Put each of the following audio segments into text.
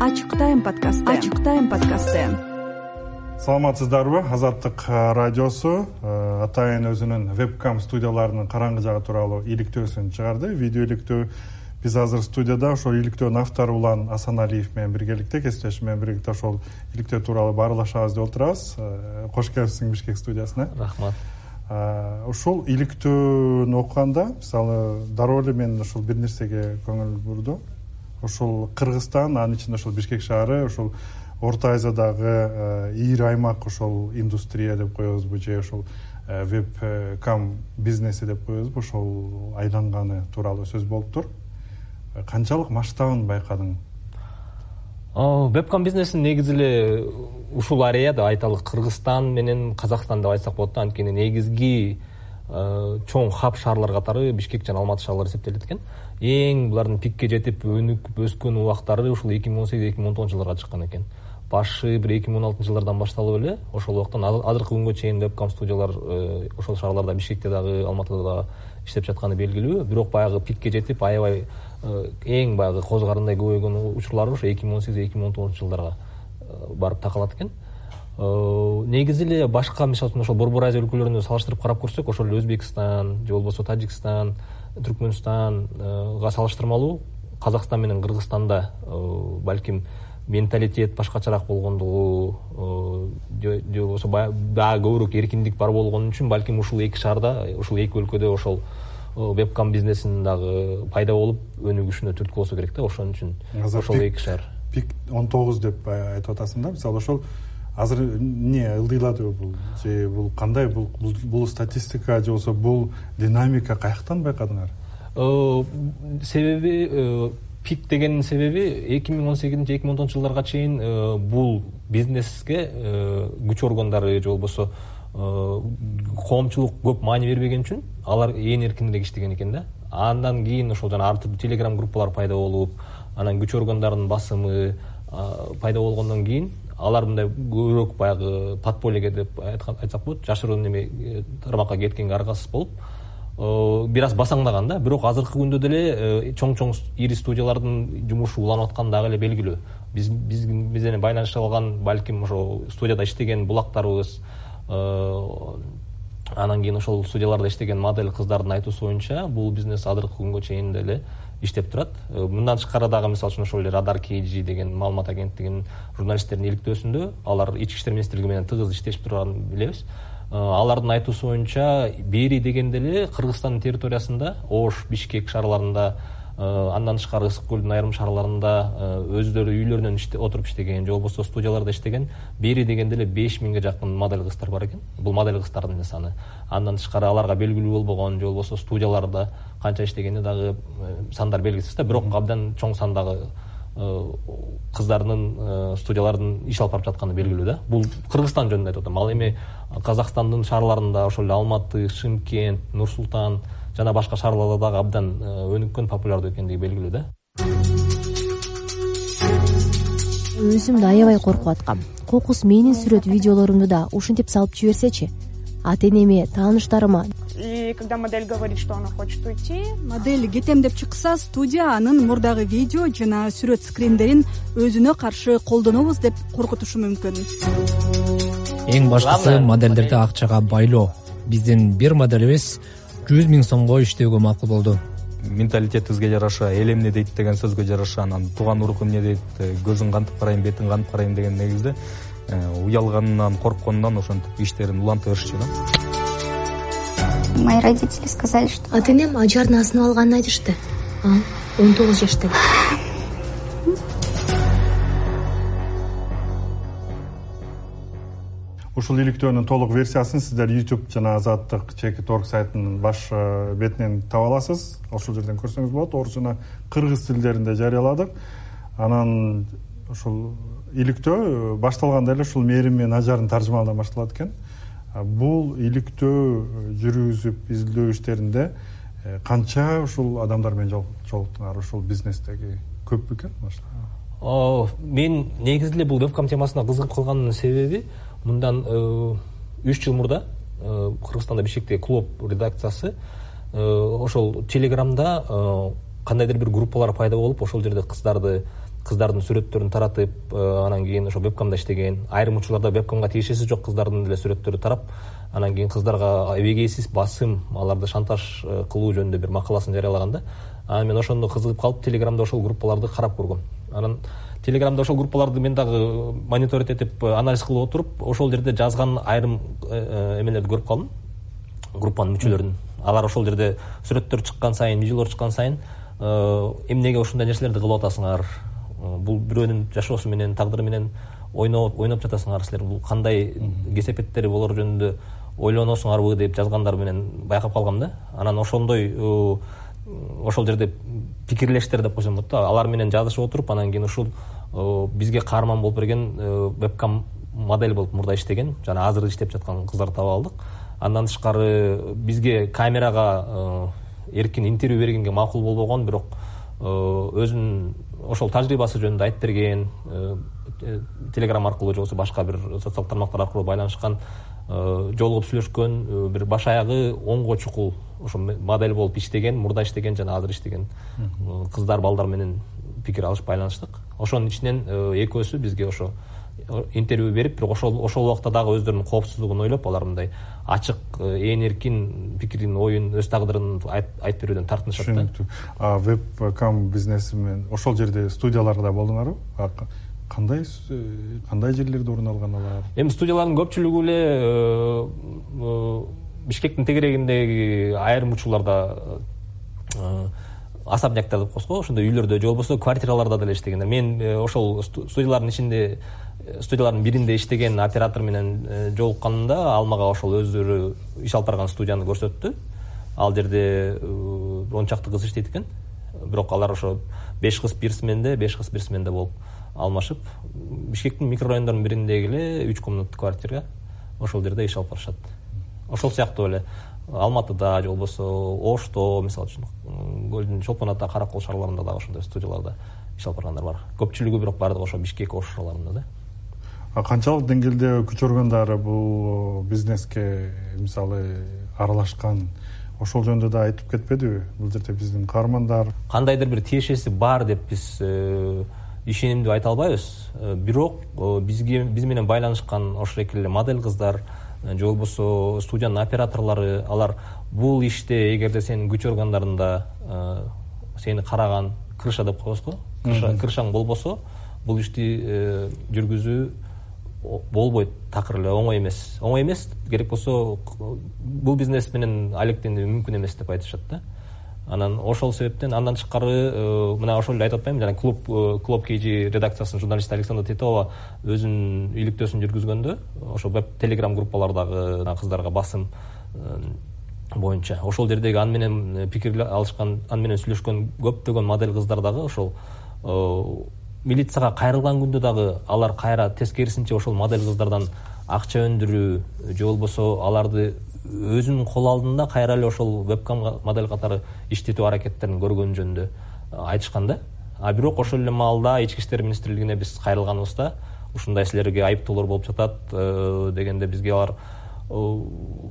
ачык тайм подкасты ачык тайм подкасты саламатсыздарбы азаттык радиосу. Атайын өзүнүн вебкам студияларынын караңгы жагы тууралуу иликтөөсүн чыгарды. Видео иликтөө биз азыр студияда ошол иликтөөнүн автору улан асаналиев менен биргеликте кесиптешим менен биргеликте ошол иликтөө тууралуу баарлашабыз деп отурабыз. Кош келипсиң бишкек студиясына. Рахмат. Ушул иликтөөнү окуганда мисалы дароо эле мен ушул бир нерсеге көңүл бурдум ушул кыргызстан анын ичинде ушул бишкек шаары ушул орто азиядагы ири аймак ошол индустрия деп коебузбу же ушул вебкам бизнеси деп коебузбу ошол айланганы тууралуу сөз болуптур канчалык масштабын байкадың? Вебкам бизнесин негизи эле ушул арея деп айталы кыргызстан менен казакстан деп айтсак болот да анткени негизги э, чоң хаб шаарлар катары бишкек жана алматы шаарлары эсептелет экен. Эң булардын пикке жетип өнүгүп өскөн убактары ушул эки миң он сегиз эки миң он тогузунчу жылдарга чыккан экен. Башы бир эки миң он алтынчы жылдардан башталып эле ошол убактан азыркы күнгө чейин вебкам студиялар э, ошол шаарларда бишкекте дагы алматыда дагы иштеп жатканы белгилүү. Бирок баягы пикке жетип аябай Э, эң баягы козу карындай көбөйгөн учурлары ошо эки миң он сегиз эки миң он тогузунчу жылдарга э, барып такалат экен. э, негизи эле башка мисалы үчүн ошол борбор азия өлкөлөрүнө салыштырып карап көрсөк ошол эле өзбекстан же болбосо таджикстан түркмөнстанга салыштырмалуу казакстан менен кыргызстанда балким менталитет башкачараак болгондугу же болбосо дагы көбүрөөк эркиндик бар болгон үчүн балким ушул эки шаарда ушул эки өлкөдө ошол вебкам бизнесинин дагы пайда болуп өнүгүшүнө түрткү болсо керек да ошон үчүн ошол эки шаар. пик он тогуз деп айтып атасың да мисалы ошол азыр эмне ылдыйладыбы бул же бул кандай бул? Бул статистика же болбосо бул динамика каяктан байкадыңар? Э, себеби э, пик дегендин себеби эки миң он сегизинчи эки миң он тогузунчу жылдарга чейин э, бул бизнеске күч органдары же болбосо Э, коомчулук көп маани бербеген үчүн алар ээн эркиндирээк иштеген экен да. Андан кийин ошол жана ар түрдүү телеграм группалар пайда болуп анан күч органдарынын басымы пайда болгондон кийин алар мындай көбүрөөк баягы подпольеге деп айтсак болот жашыруун неме э, тармакка кеткенге аргасыз болуп э, бир аз басаңдаган да. Бирок азыркы күндө деле чоң чоң ири студиялардын жумушу уланып атканы дагы эле белгилүү. Биз биз менен байланышып алган балким ошо студияда иштеген булактарыбыз Э, анан кийин ошол студияларда иштеген модель кыздардын айтуусу боюнча бул бизнес азыркы күнгө чейин деле иштеп турат. Э, мындан тышкары дагы мисалы үчүн ошол эле радар kg деген маалымат агенттигинин журналисттеринин иликтөөсүндө алар ички иштер министрлиги менен тыгыз иштешип турганын билебиз. Э, алардын айтуусу боюнча бери дегенде эле кыргызстандын территориясында ош бишкек шаарларында андан тышкары ысык көлдүн айрым шаарларында э, өздөрү үйлөрүнөн отуруп иштеген же болбосо студияларда иштеген бери дегенде эле беш миңге жакын модель кыздар бар экен. Бул модель кыздардын саны. Андан тышкары аларга белгилүү болбогон же болбосо студияларда канча иштегени дагы э, сандар белгисиз да. Бирок абдан чоң сандагы кыздардын студиялардын иш алып барып жатканы белгилүү да. Бул кыргызстан жөнүндө айтып атам. Ал эми казакстандын шаарларында ошол эле алматы шымкент нур султан жана башка шаарларда дагы абдан э, өнүккөн популярдуу экендиги белгилүү да. Өзүм да аябай коркуп аткам. Кокус менин сүрөт видеолорумду да ушинтип салып жиберсечи ата энеме тааныштарыма. И когда модель говорит что она хочет уйти модель кетем деп чыкса студия анын мурдагы видео жана сүрөт скриндерин өзүнө каршы колдонобуз деп коркутушу мүмкүн. Эң башкысы модельдерди акчага байлоо. Биздин бир моделибиз жүз миң сомго иштөөгө макул болду. Менталитетибизге жараша эл эмне дейт деген сөзгө жараша анан тууган урук эмне дейт э, көзүн кантип карайм бетин кантип карайм деген негизде э, уялганынан коркконунан ошентип иштерин уланта беришчү да. Мои родители сказали что ата энем ажарын асынып алганын айтышты. Он тогуз жашта ушул иликтөөнүн толук версиясын сиздер youtube жана азаттык чекит орг сайтынын баш э, бетинен таба аласыз. Ошол жерден көрсөңүз болот. Орус жана кыргыз тилдеринде жарыяладык. Анан ушул иликтөө э, башталганда эле ушул мээрим менен ажардын таржымалынан башталат экен. Бул иликтөө э, жүргүзүп изилдөө иштеринде канча ушул адамдар менен жолуктуңар? Ушул бизнестеги көп бекен мен негизи эле бул вебкам темасына кызыгып калгандын себеби мындан э, үч жыл мурда э, кыргызстанда бишкектеги клуб редакциясы э, ошол телеграмда кандайдыр бир группалар пайда болуп ошол жерде кыздарды кыздардын сүрөттөрүн таратып анан кийин ошо вебкамда иштеген айрым учурларда вебкамга тиешеси жок кыздардын деле сүрөттөрү тарап анан кийин кыздарга эбегейсиз басым аларды шантаж кылуу жөнүндө бир макаласын жарыялаган да анан мен ошондо кызыгып калып телеграмда ошол группаларды карап көргөм анан телеграмда ошол группаларды мен дагы мониторить этип анализ кылып отуруп ошол жерде жазган айрым эмелерди көрүп калдым. Группанын мүчөлөрүн. Алар ошол жерде сүрөттөр чыккан сайын видеолор чыккан сайын эмнеге ушундай нерселерди кылып атасыңар? Бул бирөөнүн жашоосу менен тагдыры менен ойноп жатасыңар силер. Бул кандай кесепеттери болор жөнүндө ойлоносуңарбы? деп жазгандар менен байкап калгам да. Анан ошондой ошол жерде пикирлештер деп койсом болот да алар менен жазышып отуруп анан кийин ушул бизге каарман болуп берген вебкам модель болуп мурда иштеген жана азыр иштеп жаткан кыздарды таап алдык. Андан тышкары бизге камерага эркин интервью бергенге макул болбогон бирок өзүнүн ошол тажрыйбасы жөнүндө айтып берген телеграм аркылуу же болбосо башка бир социалдык тармактар аркылуу байланышкан жолугуп сүйлөшкөн бир баш аягы оңго чукул. Ошо модель болуп иштеген мурда иштеген жана азыр иштеген кыздар балдар менен пикир алышып байланыштык. Ошонун ичинен экөөсү бизге ошо интервью берип бирок ошол ошол убакта дагы өздөрүнүн коопсуздугун ойлоп алар мындай ачык ээн эркин пикирин оюн өз тагдырын айтып берүүдөн тартынышат да. Түшүнүктүү. Вебкам бизнеси менен ошол жерде студияларда болдуңарбы кандай кандай жерлерде орун алган алар? Эми студиялардын көпчүлүгү эле э, э, бишкектин тегерегиндеги айрым учурларда э, особнякта деп коебуз го ошондой үйлөрдө же болбосо квартираларда деле иштегендер. Мен ошол студиялардын ичинде студиялардын биринде иштеген оператор менен жолукканымда ал мага ошол өздөрү иш алып барган студияны көрсөттү. Ал жерде он чакты кыз иштейт экен. Бирок алар ошо беш кыз бир сменде беш кыз бир сменде болуп алмашып бишкектин микрорайондорунун бириндеги эле үч комнаттуу квартира ошол жерде иш алып барышат. Ошол сыяктуу эле. Алматыда же болбосо ошто мисалы үчүн көлдүн чолпон ата кара кол шаарларында дагы ошондой студияларда иш алып баргандар бар. Көпчүлүгү бирок баардыгы ошо бишкек ош шаарларында да? Канчалык деңгээлде күч органдары бул бизнеске мисалы аралашкан ошол жөнүндө да айтып кетпедиби? Бул жерде биздин каармандар? Кандайдыр бир тиешеси бар деп биз э, ишенимдүү айта албайбыз. Э, бирок э, бизге биз менен байланышкан ошол эле модель кыздар э, же болбосо студиянын операторлору алар бул иште эгерде сенин күч органдарында сени караган крыша деп коебуз го? Крышаң болбосо бул ишти жүргүзүү болбойт такыр эле оңой эмес. Оңой эмес керек болсо бул бизнес менен алектенүү мүмкүн эмес деп айтышат да анан ошол себептен андан тышкары э, мына ошол эле айтып атпаймынбы жана клуб э, клуб kg редакциясынын журналисти александра титова өзүнүн иликтөөсүн жүргүзгөндө ошо веб телеграм группалардагы кыздарга басым э, боюнча. Ошол жердеги аны менен пикир алышкан аны менен сүйлөшкөн көптөгөн модель кыздар дагы ошол милицияга кайрылган күндө дагы алар кайра тескерисинче ошол модель кыздардан акча өндүрүү же болбосо аларды өзүнүн кол алдында кайра эле ошол вебкам модель катары иштетүү аракеттерин көргөнү жөнүндө айтышкан да. А бирок ошол эле маалда ички иштер министрлигине биз кайрылганыбызда ушундай силерге айыптоолор болуп жатат э, дегенде бизге алар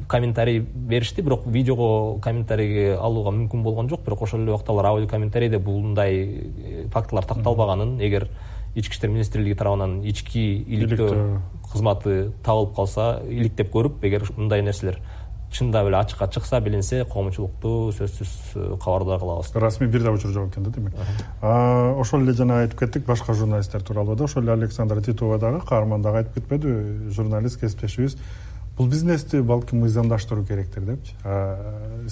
комментарий беришти. Бирок видеого комментарий алууга мүмкүн болгон жок. Бирок ошол эле убакта алар аудио комментарийде булундай э, фактылар такталбаганын эгер ички иштер министрлиги тарабынан ички иликтөө кызматы табылып калса иликтеп көрүп эгер мындай нерселер чындап эле ачыкка чыкса билинсе коомчулукту сөзсүз э, кабардар кылабыз расмий бир да учур жок экен да демек. Ошол эле жана айтып кеттик башка журналисттер тууралуу да ошол эле александра титова дагы каарман дагы айтып кетпедиби журналист кесиптешибиз бул бизнести балким мыйзамдаштыруу керектир депчи.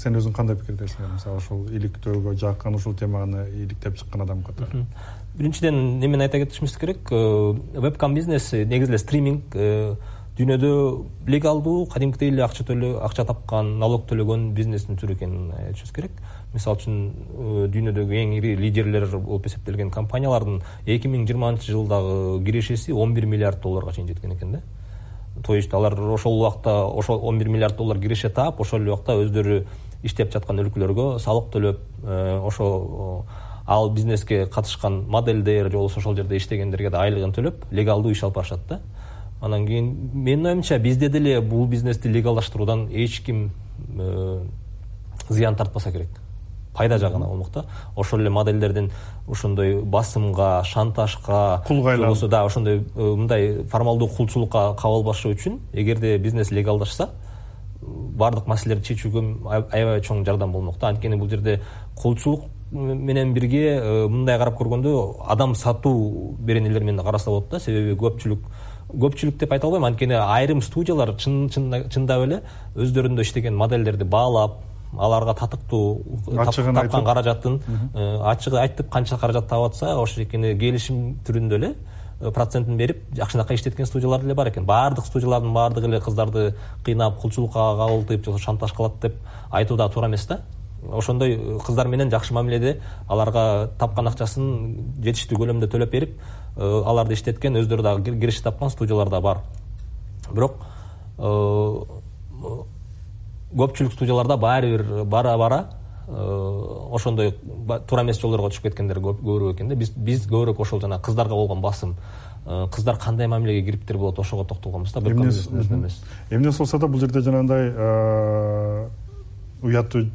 Сен өзүң кандай пикирдесиң мисалы ушул иликтөөгө жакын ушул теманы иликтеп чыккан адам катары. Биринчиден эмени айта кетишибиз керек э, вебкам бизнеси негизи эле стриминг э, дүйнөдө легалдуу кадимкидей эле акча төлө акча тапкан налог төлөгөн бизнестин түрү экенин айтышыбыз керек. Мисалы үчүн э, дүйнөдөгү эң ири лидерлер болуп эсептелген компаниялардын эки миң жыйырманчы жылдагы кирешеси он бир миллиард долларга чейин жеткен экен да то есть алар ошол убакта ошол он бир миллиард доллар киреше таап ошол эле убакта өздөрү иштеп жаткан өлкөлөргө салык төлөп э, ошол ал бизнеске катышкан модельдер же болбосо ошол жерде иштегендерге да айлыгын төлөп легалдуу иш алып барышат да. Анан кийин менин оюмча бизде деле бул бизнести легалдаштыруудан эч ким э, зыян тартпаса керек пайда жагына да. Ошол эле модельдердин ошондой басымга шантажга кулга айланып болбосо да ошондой э, мындай формалдуу кулчулукка кабылбашы үчүн эгерде бизнес легалдашса баардык маселелерди чечүүгө аябай чоң жардам болмок да. Анткени бул жерде кулчулук менен бирге э, мындай карап көргөндө адам сатуу беренелер менен караса болот да. Себеби көпчүлүк көпчүлүк деп айта албайм. Анткени айрым студиялар чындап эле өздөрүндө иштеген модельдерди баалап аларга татыктуу ачыгын тапкан каражатын э, ачыгы айтып канча каражат таап атса ошол шекени келишим түрүндө эле э, процентин берип жакшынакай иштеткен студиялар деле бар экен. Баардык студиялардын баардыгы эле кыздарды кыйнап кулчулукка кабылтып же болбосо шантаж кылат деп айтуу дагы туура эмес да. Ошондой э, кыздар менен жакшы мамиледе аларга тапкан акчасын жетиштүү көлөмдө төлөп берип аларды иштеткен өздөрү дагы киреше тапкан студиялар да бар. Бирок көпчүлүк студияларда баары бир бара бара э, ошондой туура эмес жолдорго түшүп кеткендер көбүрөөк экен да. Биз биз көбүрөөк ошол жанагы кыздарга болгон басым э, кыздар кандай мамилеге кириптир болот ошого токтолгонбуз да эмес эмне болсо да бул жерде жанагындай э, уяттуу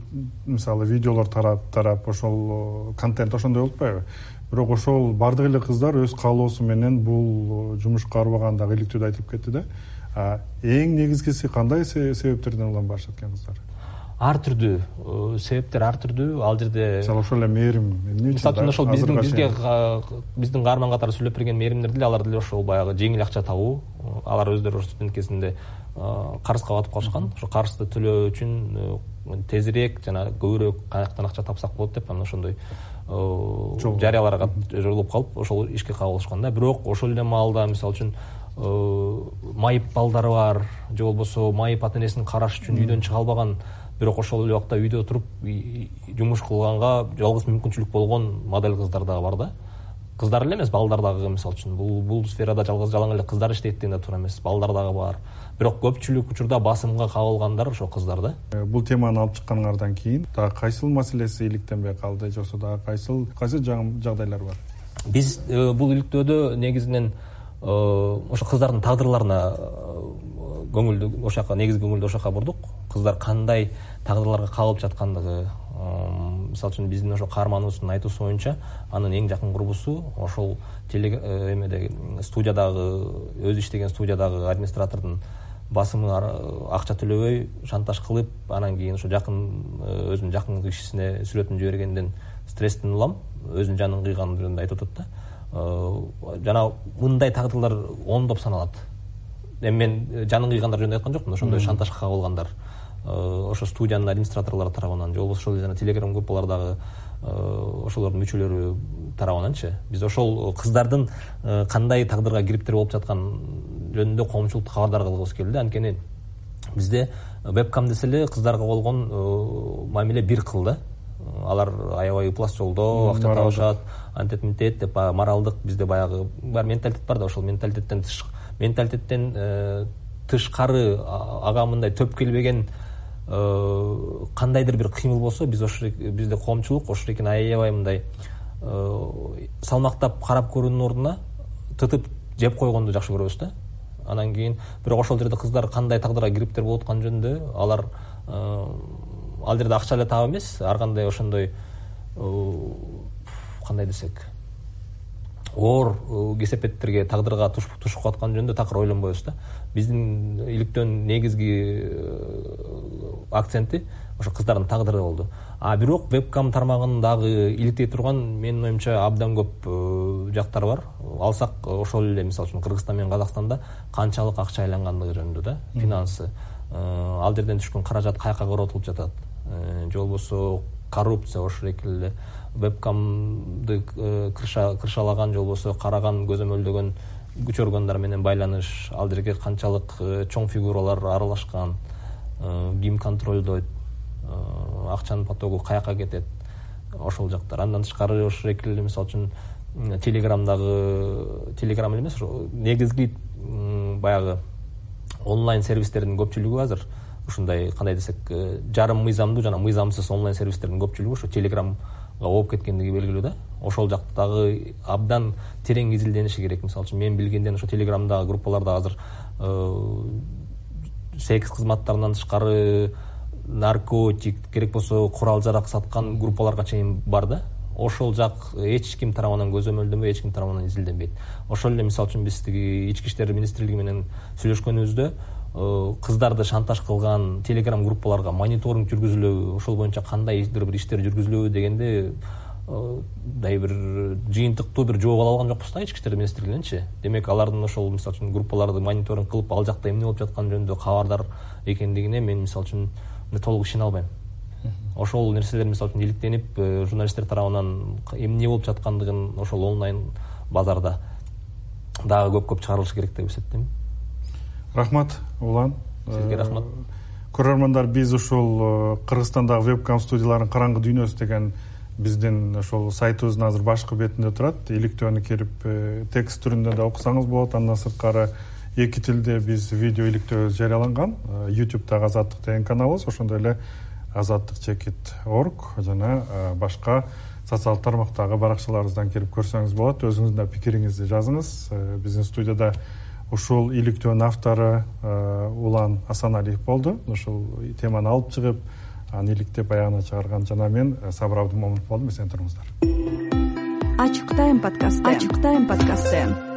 мисалы видеолор тарап ошол контент ошондой болуп атпайбы? Бирок ошол баардык эле кыздар өз каалоосу менен бул жумушка барбаган дагы иликтөөдө айтылып кетти да эң негизгиси кандай себептерден улам барышат экен кыздар? Ар түрдүү э, себептер ар түрдүү. Ал жерде мисалы ошол эле мээрим эмне үчүн мисалы үчүн ошол биздин бизге биздин каарман катары сүйлөп берген мээримдер деле алар деле ошол баягы жеңил акча табуу. Алар өздөрү студент кезинде карызга батып калышкан. Ошо карызды төлөө үчүн э, тезирээк жана көбүрөөк каяктан акча тапсак болот деп анан ошондой э, жарыяларга жолугуп калып ошол ишке кабылышкан да. Бирок ошол эле маалда мисалы үчүн Э, майып балдары бар же болбосо майып ата энесин караш үчүн үйдөн чыга албаган бирок ошол эле убакта үйдө туруп жумуш кылганга жалгыз мүмкүнчүлүк болгон модель кыздар дагы бар да. Кыздар эле эмес балдар дагы мисалы үчүн бул бул сферада жалгыз жалаң эле кыздар иштейт деген да туура эмес балдар дагы бар. Бирок көпчүлүк учурда басымга кабылгандар ошол кыздар да. Э, бул теманы алып чыкканыңардан кийин дагы кайсыл маселеси иликтенбей калды же болбосо дагы кайсыл кайсы жагдайлар бар? Биз э, бул иликтөөдө негизинен Э, ошо кыздардын тагдырларына э, көңүлдү ошол жака негизги көңүлдү ошол жака бурдук. Кыздар кандай тагдырларга кабылып жаткандыгы мисалы үчүн биздин ошо каарманыбыздын айтуусу боюнча анын эң жакын курбусу ошол э, эмеде студиядагы өзү иштеген студиядагы администратордун басымы акча төлөбөй шантаж кылып анан кийин ошо жакын өзүнүн жакын кишисине сүрөтүн жибергенден стресстен улам өзүнүн жанын кыйганы жөнүндө айтып атат да. Э, жана мындай тагдырлар ондоп саналат. Эми мен э, жанын кыйгандар жөнүндө айткан жокмун ошондой шантажга кабылгандар э, ошо студиянын администраторлору тарабынан же болбосо ошол жана телеграм группалардагы ошолордун мүчөлөрү тарабынанчы. Биз ошол кыздардын кандай тагдырга кириптир болуп жаткан жөнүндө коомчулукту кабардар кылгыбыз келди. Анткени бизде вебкам десе эле кыздарга болгон мамиле бир кыл да алар аябай ыплас жолдо акча табышат антет мынтет деп баягы моралдык бизде баягы бар менталитет бар да ошол менталитеттен менталитеттен э, тышкары ага мындай төп келбеген э, кандайдыр бир кыймыл болсо биз ошо бизде коомчулук ошол экен аябай мындай э, салмактап карап көрүүнүн ордуна тытып жеп койгонду жакшы көрөбүз да. Анан кийин бирок ошол жерде кыздар кандай тагдырга кириптир болуп атканы жөнүндө алар ал жерде акча эле таап эмес ар кандай ошондой кандай десек оор кесепеттерге тагдырга тушуп калатканы жөнүндө такыр ойлонбойбуз да. Биздин иликтөөнүн негизги акценти ошо кыздардын тагдыры болду. А бирок вебкам тармагындагы иликтей турган менин оюмча абдан көп жактар бар. Алсак ошол эле мисалы үчүн кыргызстан менен казакстанда канчалык акча айлангандыгы жөнүндө да финансы. Ал жерден түшкөн каражат каяка коротулуп жатат? Э, же болбосо коррупция ошол шекилде вебкамды э, кыршалаган же болбосо караган көзөмөлдөгөн күчөргөндөр менен байланыш ал жерге канчалык э, чоң фигуралар аралашкан ким контролдойт акчанын потогу каяка кетет ошол жактар. Андан тышкары ошол шекилде мисалы үчүн телеграмдагы телеграм эле эмес негизги баягы онлайн сервистердин көпчүлүгү азыр ушундай кандай десек э, жарым мыйзамдуу жана мыйзамсыз онлайн сервистердин көпчүлүгү ушу телеграмга ооп кеткендиги белгилүү да. Ошол жактагы абдан терең изилдениши керек. Мисалы үчүн мен билгенден ошо телеграмдагы группаларда азыр э, секс кызматтарынан тышкары наркотик керек болсо курал жарак саткан группаларга чейин бар да. Ошол жак эч ким тарабынан көзөмөлдөнбөйт эч ким тарабынан изилденбейт. Ошол эле мисалы үчүн биз тиги ички иштер министрлиги менен сүйлөшкөнүбүздө кыздарды шантаж кылган телеграм группаларга мониторинг жүргүзүлөбү ошол боюнча кандайдыр бир иштер жүргүзүлөбү дегенде мындай бир жыйынтыктуу бир жооп ала алган жокпуз да ички иштер министрлигиненчи демек алардын ошол мисалы үчүн группаларды мониторинг кылып ал жакта эмне болуп жатканы жөнүндө кабардар экендигине мен мисалы үчүн толук ишене албайм. Ошол нерселер мисалы үчүн иликтенип э, журналисттер тарабынан эмне болуп жаткандыгын ошол онлайн базарда дагы көп көп чыгарылышы керек деп эсептейм рахмат улан. Сизге рахмат. Э, көрөрмандар биз ушул э, кыргызстандагы вебкам студиялардын караңгы дүйнөсү деген биздин ошол сайтыбыздын азыр башкы бетинде турат. Иликтөөнү кирип э, текст түрүндө да окусаңыз болот. Андан сырткары эки тилде биз видео иликтөөбүз жарыяланган. Ютубтагы азаттык деген каналыбыз. Ошондой эле азаттык чекит орг жана башка социалдык тармактагы баракчаларыбыздан кирип көрсөңүз болот. Өзүңүздүн да пикириңизди жазыңыз. Биздин студияда ушул иликтөөнүн автору улан асаналиев болду. Ушул теманы алып чыгып аны иликтеп аягына чыгарган жана мен э, сабыр абдымомунов болдум. Эсен туруңуздар. Ачык тайм подкасты. Ачык тайм подкасты